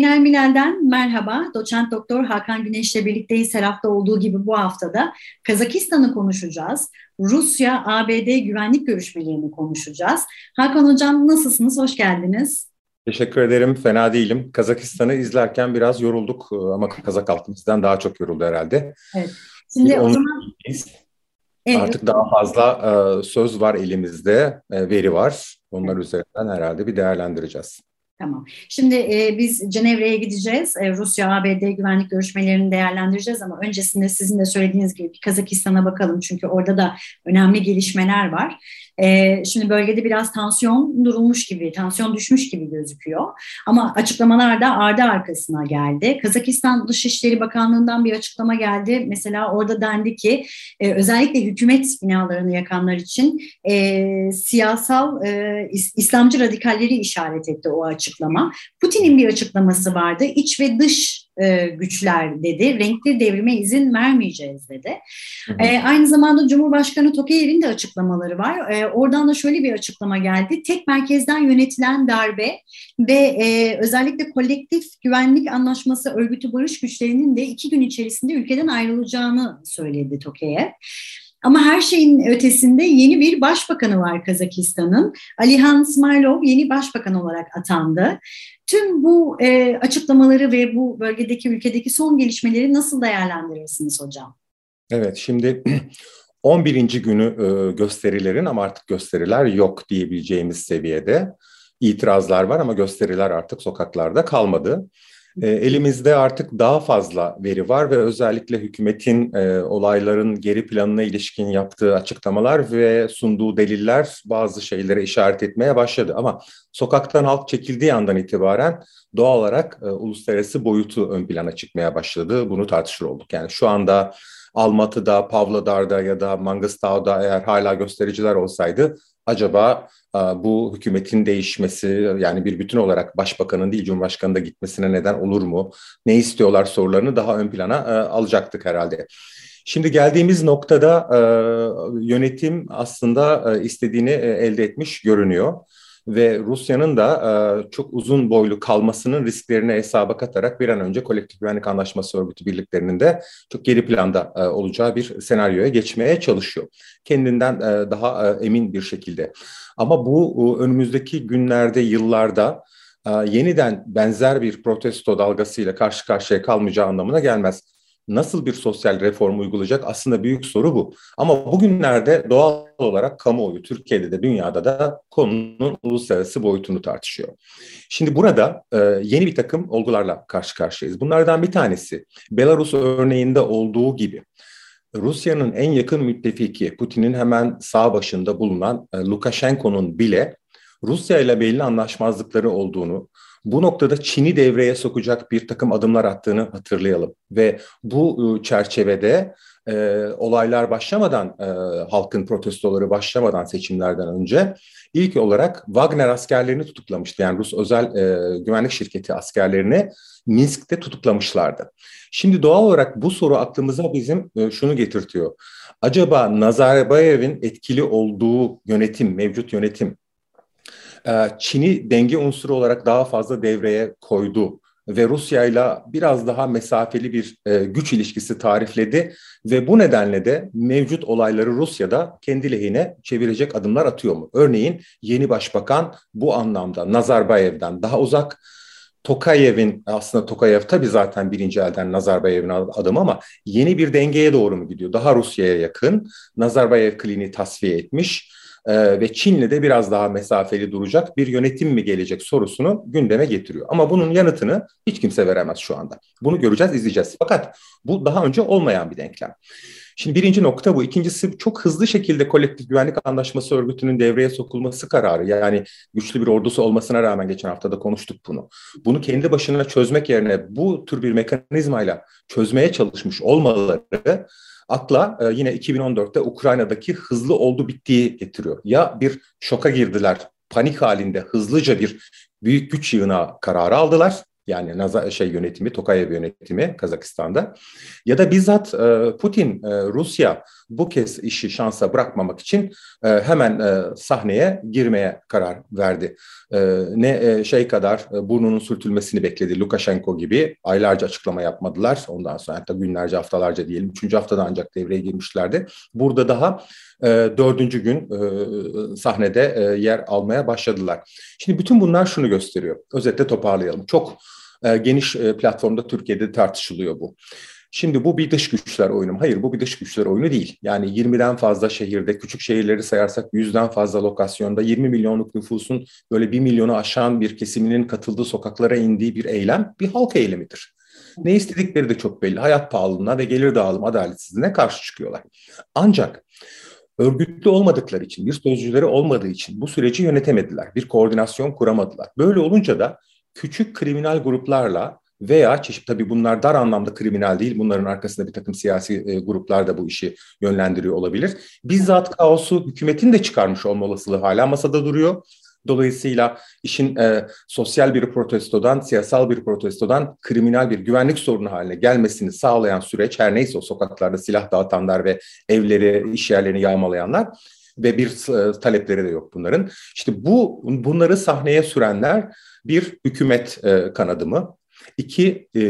Zeynel Milal'den merhaba. Doçent Doktor Hakan Güneş'le birlikteyiz. Her hafta olduğu gibi bu haftada Kazakistan'ı konuşacağız. Rusya, ABD güvenlik görüşmelerini konuşacağız. Hakan Hocam nasılsınız? Hoş geldiniz. Teşekkür ederim. Fena değilim. Kazakistan'ı izlerken biraz yorulduk ama Kazak halkımızdan daha çok yoruldu herhalde. Evet. Şimdi o zaman... Evet. Artık daha fazla e, söz var elimizde, e, veri var. Onlar üzerinden herhalde bir değerlendireceğiz. Tamam. Şimdi e, biz Cenevre'ye gideceğiz. E, Rusya-ABD güvenlik görüşmelerini değerlendireceğiz ama öncesinde sizin de söylediğiniz gibi Kazakistan'a bakalım. Çünkü orada da önemli gelişmeler var. E, şimdi bölgede biraz tansiyon durulmuş gibi, tansiyon düşmüş gibi gözüküyor. Ama açıklamalar da ardı arkasına geldi. Kazakistan Dışişleri Bakanlığı'ndan bir açıklama geldi. Mesela orada dendi ki e, özellikle hükümet binalarını yakanlar için e, siyasal e, İslamcı radikalleri işaret etti o açıklama. Putin'in bir açıklaması vardı. İç ve dış e, güçler dedi. Renkli devrime izin vermeyeceğiz dedi. Hı hı. E, aynı zamanda Cumhurbaşkanı Tokayev'in de açıklamaları var. E, oradan da şöyle bir açıklama geldi. Tek merkezden yönetilen darbe ve e, özellikle kolektif güvenlik anlaşması örgütü barış güçlerinin de iki gün içerisinde ülkeden ayrılacağını söyledi Tokayev. Ama her şeyin ötesinde yeni bir başbakanı var Kazakistan'ın. Alihan Smilov yeni başbakan olarak atandı. Tüm bu e, açıklamaları ve bu bölgedeki ülkedeki son gelişmeleri nasıl değerlendirirsiniz hocam? Evet şimdi 11. günü e, gösterilerin ama artık gösteriler yok diyebileceğimiz seviyede itirazlar var ama gösteriler artık sokaklarda kalmadı. E, elimizde artık daha fazla veri var ve özellikle hükümetin e, olayların geri planına ilişkin yaptığı açıklamalar ve sunduğu deliller bazı şeylere işaret etmeye başladı. Ama sokaktan halk çekildiği andan itibaren doğal olarak e, uluslararası boyutu ön plana çıkmaya başladı. Bunu tartışır olduk. Yani şu anda Almatı'da, Pavlodar'da ya da Mangıstau'da eğer hala göstericiler olsaydı acaba bu hükümetin değişmesi yani bir bütün olarak başbakanın değil cumhurbaşkanının da gitmesine neden olur mu? Ne istiyorlar sorularını daha ön plana alacaktık herhalde. Şimdi geldiğimiz noktada yönetim aslında istediğini elde etmiş görünüyor ve Rusya'nın da e, çok uzun boylu kalmasının risklerini hesaba katarak bir an önce kolektif güvenlik anlaşması örgütü birliklerinin de çok geri planda e, olacağı bir senaryoya geçmeye çalışıyor. Kendinden e, daha emin bir şekilde. Ama bu önümüzdeki günlerde, yıllarda yeniden benzer bir protesto dalgasıyla karşı karşıya kalmayacağı anlamına gelmez nasıl bir sosyal reform uygulayacak? Aslında büyük soru bu. Ama bugünlerde doğal olarak kamuoyu Türkiye'de de dünyada da konunun uluslararası boyutunu tartışıyor. Şimdi burada e, yeni bir takım olgularla karşı karşıyayız. Bunlardan bir tanesi Belarus örneğinde olduğu gibi Rusya'nın en yakın müttefiki Putin'in hemen sağ başında bulunan e, Lukashenko'nun bile Rusya ile belli anlaşmazlıkları olduğunu, bu noktada Çin'i devreye sokacak bir takım adımlar attığını hatırlayalım. Ve bu ıı, çerçevede e, olaylar başlamadan, e, halkın protestoları başlamadan seçimlerden önce ilk olarak Wagner askerlerini tutuklamıştı. Yani Rus özel e, güvenlik şirketi askerlerini Minsk'te tutuklamışlardı. Şimdi doğal olarak bu soru aklımıza bizim e, şunu getirtiyor. Acaba Nazarbayev'in etkili olduğu yönetim, mevcut yönetim Çin'i denge unsuru olarak daha fazla devreye koydu ve Rusya ile biraz daha mesafeli bir e, güç ilişkisi tarifledi ve bu nedenle de mevcut olayları Rusya'da kendi lehine çevirecek adımlar atıyor mu? Örneğin yeni başbakan bu anlamda Nazarbayev'den daha uzak, Tokayev'in aslında Tokayev tabii zaten birinci elden Nazarbayev'in adımı ama yeni bir dengeye doğru mu gidiyor? Daha Rusya'ya yakın. Nazarbayev kliniği tasfiye etmiş e, ve Çin'le de biraz daha mesafeli duracak bir yönetim mi gelecek sorusunu gündeme getiriyor. Ama bunun yanıtını hiç kimse veremez şu anda. Bunu göreceğiz, izleyeceğiz. Fakat bu daha önce olmayan bir denklem. Şimdi birinci nokta bu. İkincisi çok hızlı şekilde kolektif güvenlik anlaşması örgütünün devreye sokulması kararı. Yani güçlü bir ordusu olmasına rağmen geçen hafta da konuştuk bunu. Bunu kendi başına çözmek yerine bu tür bir mekanizmayla çözmeye çalışmış olmaları akla e, yine 2014'te Ukrayna'daki hızlı oldu bittiği getiriyor. Ya bir şoka girdiler, panik halinde hızlıca bir büyük güç yığına kararı aldılar. Yani Naza şey yönetimi, Tokayev yönetimi Kazakistan'da. Ya da bizzat e, Putin, e, Rusya bu kez işi şansa bırakmamak için e, hemen e, sahneye girmeye karar verdi. E, ne e, şey kadar e, burnunun sürtülmesini bekledi Lukashenko gibi aylarca açıklama yapmadılar. Ondan sonra hatta günlerce haftalarca diyelim. Üçüncü haftada ancak devreye girmişlerdi. Burada daha e, dördüncü gün e, sahnede e, yer almaya başladılar. Şimdi bütün bunlar şunu gösteriyor. Özetle toparlayalım. Çok e, geniş e, platformda Türkiye'de tartışılıyor bu. Şimdi bu bir dış güçler oyunu mu? Hayır bu bir dış güçler oyunu değil. Yani 20'den fazla şehirde, küçük şehirleri sayarsak 100'den fazla lokasyonda 20 milyonluk nüfusun böyle 1 milyonu aşan bir kesiminin katıldığı sokaklara indiği bir eylem bir halk eylemidir. Ne istedikleri de çok belli. Hayat pahalılığına ve gelir dağılım adaletsizliğine karşı çıkıyorlar. Ancak örgütlü olmadıkları için, bir sözcüleri olmadığı için bu süreci yönetemediler. Bir koordinasyon kuramadılar. Böyle olunca da küçük kriminal gruplarla veya çeşit tabii bunlar dar anlamda kriminal değil. Bunların arkasında bir takım siyasi e, gruplar da bu işi yönlendiriyor olabilir. Bizzat kaosu hükümetin de çıkarmış olma olasılığı hala masada duruyor. Dolayısıyla işin e, sosyal bir protestodan, siyasal bir protestodan kriminal bir güvenlik sorunu haline gelmesini sağlayan süreç her neyse o sokaklarda silah dağıtanlar ve evleri, iş yerlerini yağmalayanlar ve bir e, talepleri de yok bunların. İşte bu bunları sahneye sürenler bir hükümet e, kanadı mı? İki, e,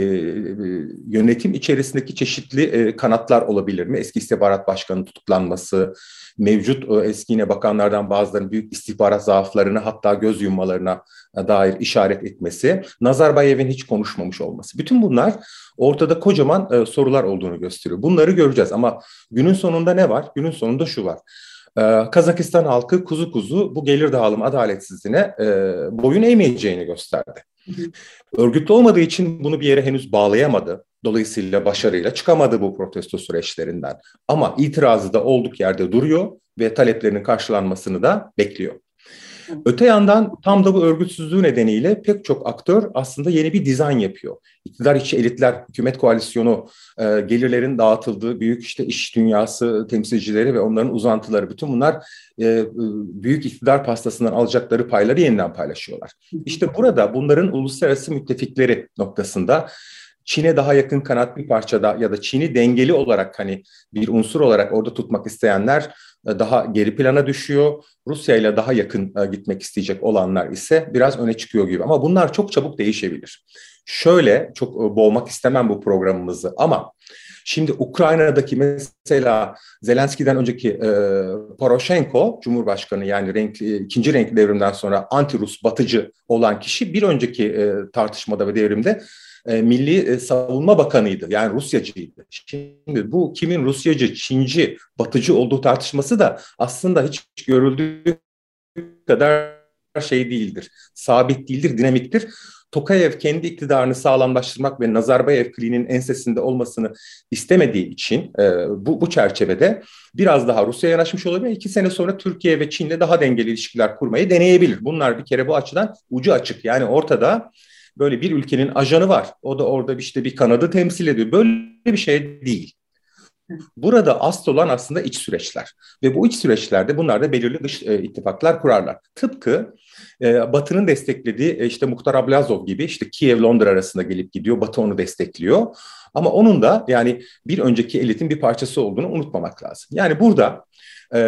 yönetim içerisindeki çeşitli e, kanatlar olabilir mi? Eski istihbarat başkanı tutuklanması, mevcut e, eski yine bakanlardan bazılarının büyük istihbarat zaaflarını hatta göz yummalarına dair işaret etmesi, Nazarbayev'in hiç konuşmamış olması. Bütün bunlar ortada kocaman e, sorular olduğunu gösteriyor. Bunları göreceğiz ama günün sonunda ne var? Günün sonunda şu var. Ee, Kazakistan halkı kuzu kuzu bu gelir dağılım adaletsizliğine e, boyun eğmeyeceğini gösterdi. Örgütlü olmadığı için bunu bir yere henüz bağlayamadı. Dolayısıyla başarıyla çıkamadı bu protesto süreçlerinden. Ama itirazı da olduk yerde duruyor ve taleplerinin karşılanmasını da bekliyor. Öte yandan tam da bu örgütsüzlüğü nedeniyle pek çok aktör aslında yeni bir dizayn yapıyor. İktidar içi elitler, hükümet koalisyonu, e, gelirlerin dağıtıldığı büyük işte iş dünyası temsilcileri ve onların uzantıları bütün bunlar e, e, büyük iktidar pastasından alacakları payları yeniden paylaşıyorlar. İşte burada bunların uluslararası müttefikleri noktasında Çin'e daha yakın kanat bir parçada ya da Çin'i dengeli olarak hani bir unsur olarak orada tutmak isteyenler e, daha geri plana düşüyor. Rusya ile daha yakın e, gitmek isteyecek olanlar ise biraz öne çıkıyor gibi. Ama bunlar çok çabuk değişebilir. Şöyle çok e, boğmak istemem bu programımızı ama Şimdi Ukrayna'daki mesela Zelenski'den önceki e, Poroshenko, Cumhurbaşkanı yani renkli, ikinci renkli devrimden sonra anti-Rus batıcı olan kişi bir önceki e, tartışmada ve devrimde e, Milli e, Savunma Bakanıydı. Yani Rusyacıydı. Şimdi bu kimin Rusyacı, Çinci, Batıcı olduğu tartışması da aslında hiç görüldüğü kadar şey değildir. Sabit değildir, dinamiktir. Tokayev kendi iktidarını sağlamlaştırmak ve Nazarbayev kliğinin ensesinde olmasını istemediği için e, bu, bu çerçevede biraz daha Rusya'ya yanaşmış olabilir. İki sene sonra Türkiye ve Çin'le daha dengeli ilişkiler kurmayı deneyebilir. Bunlar bir kere bu açıdan ucu açık. Yani ortada böyle bir ülkenin ajanı var. O da orada işte bir kanadı temsil ediyor. Böyle bir şey değil. Burada asıl olan aslında iç süreçler ve bu iç süreçlerde bunlar da belirli dış e, ittifaklar kurarlar. Tıpkı e, Batı'nın desteklediği e, işte Muhtar Ablazov gibi işte Kiev-Londra arasında gelip gidiyor. Batı onu destekliyor. Ama onun da yani bir önceki elitin bir parçası olduğunu unutmamak lazım. Yani burada e,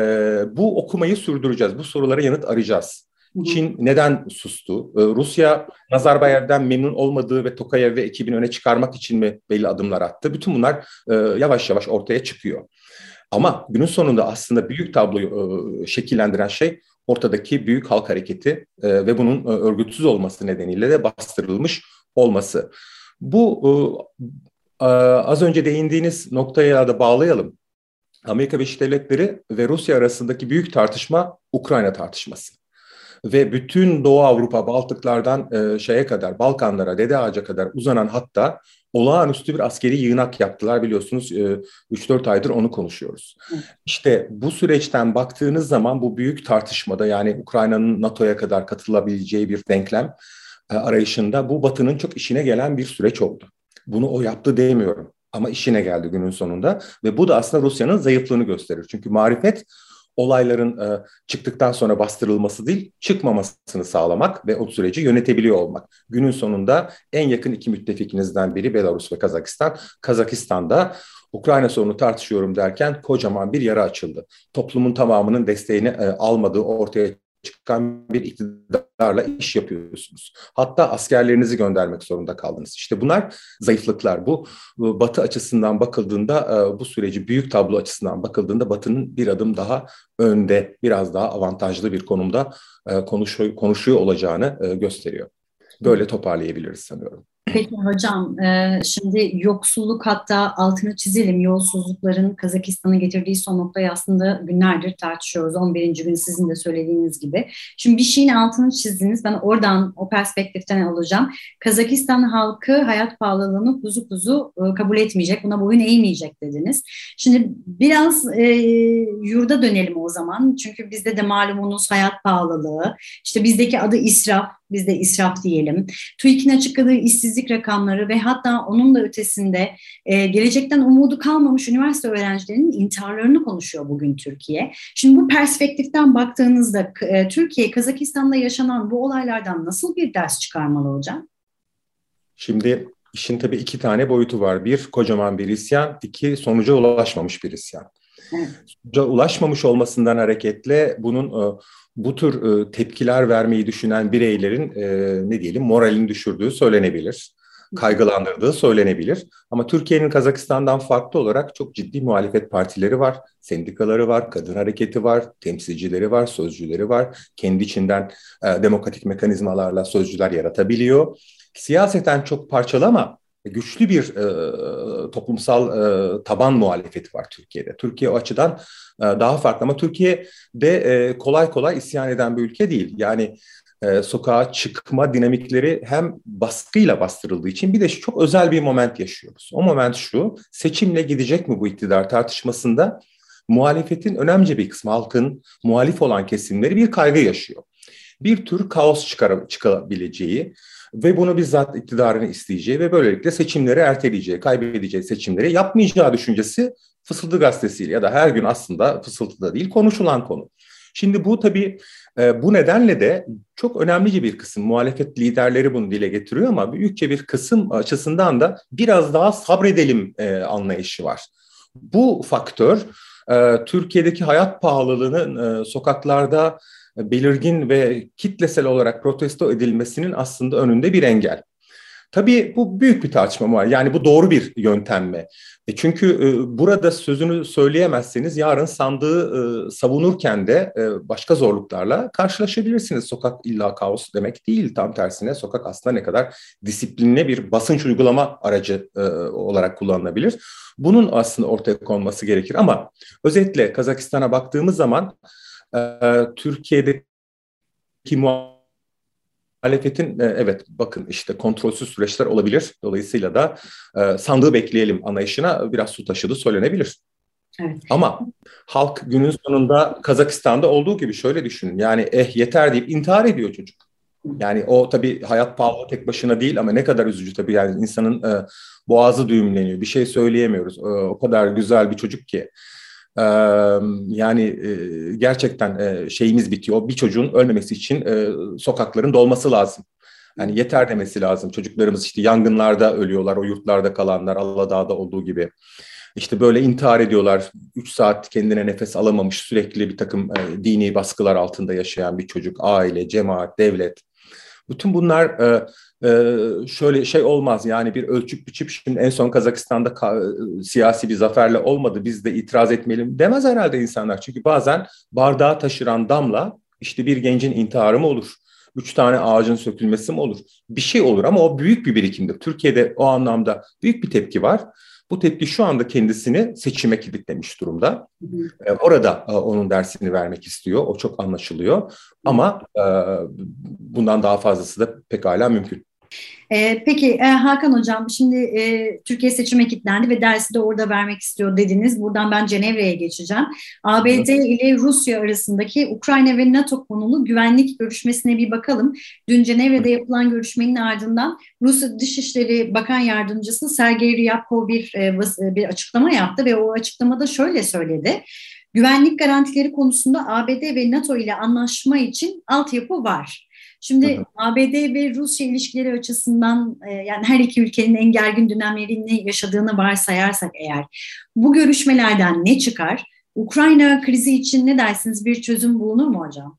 bu okumayı sürdüreceğiz. Bu sorulara yanıt arayacağız. Çin neden sustu? Ee, Rusya Nazarbayev'den memnun olmadığı ve Tokayev ve ekibini öne çıkarmak için mi belli adımlar attı? Bütün bunlar e, yavaş yavaş ortaya çıkıyor. Ama günün sonunda aslında büyük tabloyu e, şekillendiren şey ortadaki büyük halk hareketi e, ve bunun örgütsüz olması nedeniyle de bastırılmış olması. Bu az önce değindiğiniz noktaya da bağlayalım. Amerika Birleşik Devletleri ve Rusya arasındaki büyük tartışma Ukrayna tartışması ve bütün Doğu Avrupa, Baltıklardan e, şeye kadar, Balkanlara, Dede Ağaca kadar uzanan hatta olağanüstü bir askeri yığınak yaptılar biliyorsunuz. E, 3-4 aydır onu konuşuyoruz. İşte bu süreçten baktığınız zaman bu büyük tartışmada yani Ukrayna'nın NATO'ya kadar katılabileceği bir denklem e, arayışında bu Batı'nın çok işine gelen bir süreç oldu. Bunu o yaptı demiyorum ama işine geldi günün sonunda ve bu da aslında Rusya'nın zayıflığını gösterir. Çünkü marifet olayların e, çıktıktan sonra bastırılması değil, çıkmamasını sağlamak ve o süreci yönetebiliyor olmak. Günün sonunda en yakın iki müttefikinizden biri Belarus ve Kazakistan. Kazakistan'da Ukrayna sorunu tartışıyorum derken kocaman bir yara açıldı. Toplumun tamamının desteğini e, almadığı ortaya çıkan bir iktidarla iş yapıyorsunuz. Hatta askerlerinizi göndermek zorunda kaldınız. İşte bunlar zayıflıklar. Bu Batı açısından bakıldığında e, bu süreci büyük tablo açısından bakıldığında Batı'nın bir adım daha önde, biraz daha avantajlı bir konumda e, konuşuyor, konuşuyor olacağını e, gösteriyor. Böyle toparlayabiliriz sanıyorum. Peki hocam, e, şimdi yoksulluk hatta altını çizelim yolsuzlukların Kazakistan'a getirdiği son noktayı aslında günlerdir tartışıyoruz. 11. gün sizin de söylediğiniz gibi. Şimdi bir şeyin altını çizdiniz. Ben oradan o perspektiften alacağım. Kazakistan halkı hayat pahalılığını kuzu kuzu e, kabul etmeyecek, buna boyun eğmeyecek dediniz. Şimdi biraz e, yurda dönelim o zaman. Çünkü bizde de malumunuz hayat pahalılığı, işte bizdeki adı israf, biz de israf diyelim. TÜİK'in açıkladığı işsizlik rakamları ve hatta onun da ötesinde e, gelecekten umudu kalmamış üniversite öğrencilerinin intiharlarını konuşuyor bugün Türkiye. Şimdi bu perspektiften baktığınızda e, Türkiye, Kazakistan'da yaşanan bu olaylardan nasıl bir ders çıkarmalı hocam? Şimdi işin tabii iki tane boyutu var. Bir, kocaman bir isyan. iki sonuca ulaşmamış bir isyan. Sonuca ulaşmamış olmasından hareketle bunun e, bu tür e, tepkiler vermeyi düşünen bireylerin e, ne diyelim moralini düşürdüğü söylenebilir. Kaygılandırdığı söylenebilir. Ama Türkiye'nin Kazakistan'dan farklı olarak çok ciddi muhalefet partileri var, sendikaları var, kadın hareketi var, temsilcileri var, sözcüleri var. Kendi içinden e, demokratik mekanizmalarla sözcüler yaratabiliyor. Siyaseten çok parçalı ama güçlü bir e, toplumsal e, taban muhalefeti var Türkiye'de. Türkiye o açıdan e, daha farklı ama Türkiye de e, kolay kolay isyan eden bir ülke değil. Yani e, sokağa çıkma dinamikleri hem baskıyla bastırıldığı için bir de çok özel bir moment yaşıyoruz. O moment şu, seçimle gidecek mi bu iktidar tartışmasında muhalefetin önemli bir kısmı halkın muhalif olan kesimleri bir kaygı yaşıyor. Bir tür kaos çıkar, çıkabileceği, ve bunu bizzat iktidarını isteyeceği ve böylelikle seçimleri erteleyeceği, kaybedeceği seçimleri yapmayacağı düşüncesi Fısıldı gazetesiyle ya da her gün aslında fısıltıda değil konuşulan konu. Şimdi bu tabii e, bu nedenle de çok önemlice bir kısım muhalefet liderleri bunu dile getiriyor ama büyükçe bir kısım açısından da biraz daha sabredelim e, anlayışı var. Bu faktör e, Türkiye'deki hayat pahalılığının sokaklarda belirgin ve kitlesel olarak protesto edilmesinin aslında önünde bir engel. Tabii bu büyük bir tartışma var. Yani bu doğru bir yöntem mi? E çünkü e, burada sözünü söyleyemezseniz yarın sandığı e, savunurken de e, başka zorluklarla karşılaşabilirsiniz. Sokak illa kaos demek değil. Tam tersine sokak aslında ne kadar disiplinli bir basınç uygulama aracı e, olarak kullanılabilir. Bunun aslında ortaya konması gerekir. Ama özetle Kazakistan'a baktığımız zaman e, Türkiye'deki muhalefetin e, evet bakın işte kontrolsüz süreçler olabilir. Dolayısıyla da e, sandığı bekleyelim anlayışına biraz su taşıdığı söylenebilir. Evet. Ama halk günün sonunda Kazakistan'da olduğu gibi şöyle düşünün. Yani eh yeter deyip intihar ediyor çocuk. Yani o tabii hayat pahalı tek başına değil ama ne kadar üzücü tabii yani insanın e, boğazı düğümleniyor. Bir şey söyleyemiyoruz. E, o kadar güzel bir çocuk ki yani gerçekten şeyimiz bitiyor. Bir çocuğun ölmemesi için sokakların dolması lazım. Yani yeter demesi lazım. Çocuklarımız işte yangınlarda ölüyorlar, o yurtlarda kalanlar, Aladağ'da olduğu gibi. İşte böyle intihar ediyorlar. Üç saat kendine nefes alamamış, sürekli bir takım e, dini baskılar altında yaşayan bir çocuk, aile, cemaat, devlet. Bütün bunlar e, e, şöyle şey olmaz yani bir ölçüp biçip şimdi en son Kazakistan'da ka- siyasi bir zaferle olmadı biz de itiraz etmeyelim demez herhalde insanlar. Çünkü bazen bardağı taşıran damla işte bir gencin intiharı mı olur? Üç tane ağacın sökülmesi mi olur? Bir şey olur ama o büyük bir birikimdir. Türkiye'de o anlamda büyük bir tepki var. Bu tepki şu anda kendisini seçime kilitlemiş durumda. Hı Orada e, onun dersini vermek istiyor. O çok anlaşılıyor. Ama e, bundan daha fazlası da pekala mümkün. E, peki e, Hakan Hocam şimdi e, Türkiye seçime kilitlendi ve dersi de orada vermek istiyor dediniz. Buradan ben Cenevre'ye geçeceğim. ABD evet. ile Rusya arasındaki Ukrayna ve NATO konulu güvenlik görüşmesine bir bakalım. Dün Cenevre'de yapılan görüşmenin ardından Rusya Dışişleri Bakan Yardımcısı Sergey Ryabkov bir, e, bir açıklama yaptı ve o açıklamada şöyle söyledi. güvenlik garantileri konusunda ABD ve NATO ile anlaşma için altyapı var. Şimdi hı hı. ABD ve Rusya ilişkileri açısından e, yani her iki ülkenin en gergin dönemlerini yaşadığını varsayarsak eğer bu görüşmelerden ne çıkar? Ukrayna krizi için ne dersiniz? Bir çözüm bulunur mu hocam?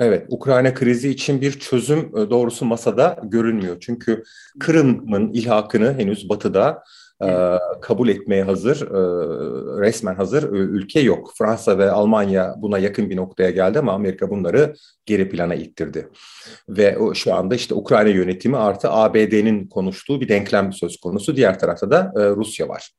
Evet, Ukrayna krizi için bir çözüm e, doğrusu masada görünmüyor. Çünkü Kırım'ın ilhakını henüz Batı'da kabul etmeye hazır, e, resmen hazır ülke yok. Fransa ve Almanya buna yakın bir noktaya geldi ama Amerika bunları geri plana ittirdi. Ve şu anda işte Ukrayna yönetimi artı ABD'nin konuştuğu bir denklem söz konusu. Diğer tarafta da e, Rusya var.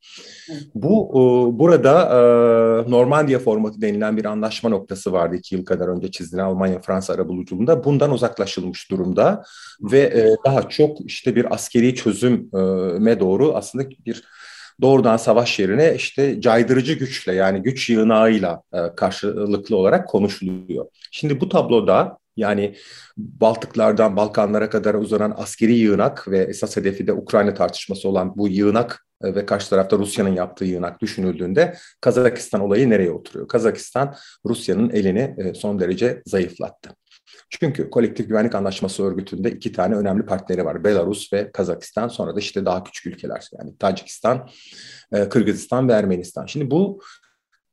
Bu e, burada e, Normandiya formatı denilen bir anlaşma noktası vardı iki yıl kadar önce çizilen Almanya-Fransa arabuluculuğunda. Bundan uzaklaşılmış durumda ve e, daha çok işte bir askeri çözüme doğru aslında bir doğrudan savaş yerine işte caydırıcı güçle yani güç yığınağıyla e, karşılıklı olarak konuşuluyor. Şimdi bu tabloda yani Baltıklardan Balkanlara kadar uzanan askeri yığınak ve esas hedefi de Ukrayna tartışması olan bu yığınak e, ve karşı tarafta Rusya'nın yaptığı yığınak düşünüldüğünde Kazakistan olayı nereye oturuyor? Kazakistan Rusya'nın elini e, son derece zayıflattı. Çünkü kolektif güvenlik anlaşması örgütünde iki tane önemli partneri var. Belarus ve Kazakistan. Sonra da işte daha küçük ülkeler yani Tacikistan, e, Kırgızistan ve Ermenistan. Şimdi bu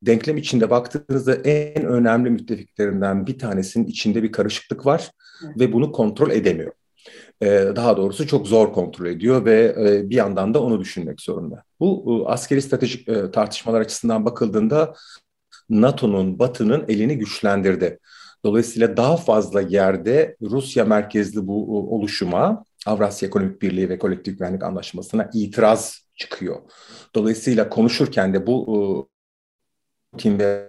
denklem içinde baktığınızda en önemli müttefiklerinden bir tanesinin içinde bir karışıklık var ve bunu kontrol edemiyor. Ee, daha doğrusu çok zor kontrol ediyor ve e, bir yandan da onu düşünmek zorunda. Bu e, askeri stratejik e, tartışmalar açısından bakıldığında NATO'nun, Batı'nın elini güçlendirdi. Dolayısıyla daha fazla yerde Rusya merkezli bu oluşuma, Avrasya Ekonomik Birliği ve Kolektif Güvenlik Anlaşması'na itiraz çıkıyor. Dolayısıyla konuşurken de bu Putin ve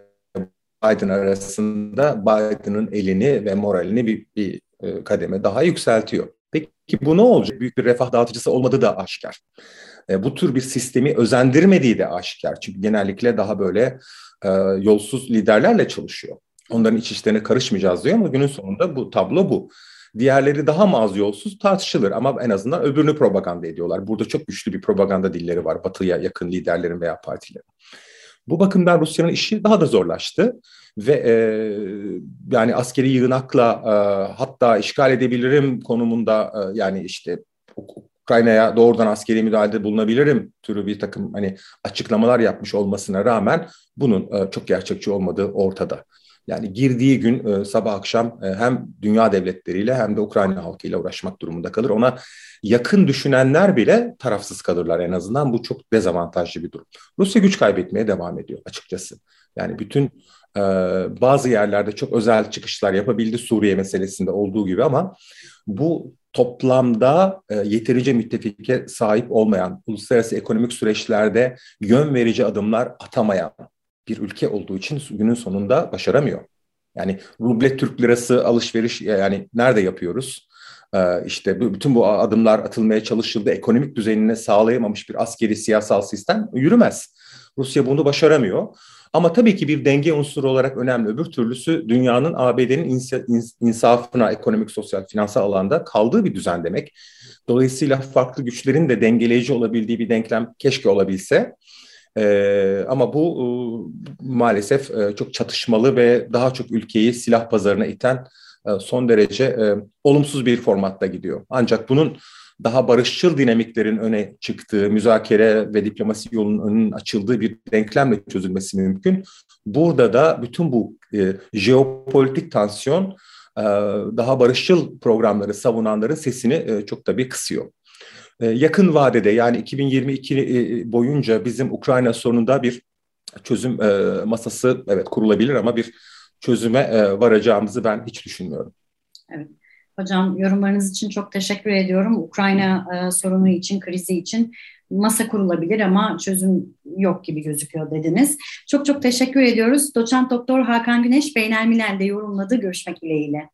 Biden arasında Biden'ın elini ve moralini bir, bir kademe daha yükseltiyor. Peki bu ne olacak? Büyük bir refah dağıtıcısı olmadığı da aşikar. E, bu tür bir sistemi özendirmediği de aşikar. Çünkü genellikle daha böyle e, yolsuz liderlerle çalışıyor. Onların iç işlerine karışmayacağız diyor ama günün sonunda bu tablo bu. Diğerleri daha mı az yolsuz tartışılır ama en azından öbürünü propaganda ediyorlar. Burada çok güçlü bir propaganda dilleri var batıya yakın liderlerin veya partilerin. Bu bakımdan Rusya'nın işi daha da zorlaştı ve e, yani askeri yığınakla e, hatta işgal edebilirim konumunda e, yani işte Ukrayna'ya doğrudan askeri müdahalede bulunabilirim türü bir takım hani açıklamalar yapmış olmasına rağmen bunun e, çok gerçekçi olmadığı ortada. Yani girdiği gün e, sabah akşam e, hem dünya devletleriyle hem de Ukrayna halkıyla uğraşmak durumunda kalır. Ona yakın düşünenler bile tarafsız kalırlar en azından. Bu çok dezavantajlı bir durum. Rusya güç kaybetmeye devam ediyor açıkçası. Yani bütün e, bazı yerlerde çok özel çıkışlar yapabildi Suriye meselesinde olduğu gibi ama bu toplamda e, yeterince müttefike sahip olmayan, uluslararası ekonomik süreçlerde yön verici adımlar atamayan bir ülke olduğu için günün sonunda başaramıyor. Yani ruble Türk lirası alışveriş yani nerede yapıyoruz? Ee, işte bütün bu adımlar atılmaya çalışıldı. Ekonomik düzenine sağlayamamış bir askeri siyasal sistem yürümez. Rusya bunu başaramıyor. Ama tabii ki bir denge unsuru olarak önemli. Öbür türlüsü dünyanın ABD'nin insafına, ekonomik, sosyal, finansal alanda kaldığı bir düzen demek. Dolayısıyla farklı güçlerin de dengeleyici olabildiği bir denklem keşke olabilse. Ee, ama bu e, maalesef e, çok çatışmalı ve daha çok ülkeyi silah pazarına iten e, son derece e, olumsuz bir formatta gidiyor. Ancak bunun daha barışçıl dinamiklerin öne çıktığı, müzakere ve diplomasi yolunun önünün açıldığı bir denklemle çözülmesi mümkün. Burada da bütün bu e, jeopolitik tansiyon e, daha barışçıl programları savunanların sesini e, çok tabii kısıyor. E, yakın vadede yani 2022 e, boyunca bizim Ukrayna sorununda bir çözüm e, masası evet kurulabilir ama bir çözüme varacağımızı ben hiç düşünmüyorum. Evet. Hocam yorumlarınız için çok teşekkür ediyorum. Ukrayna e, sorunu için, krizi için masa kurulabilir ama çözüm yok gibi gözüküyor dediniz. Çok çok teşekkür ediyoruz. Doçent Doktor Hakan Güneş Beynelmiler'de yorumladı. Görüşmek dileğiyle.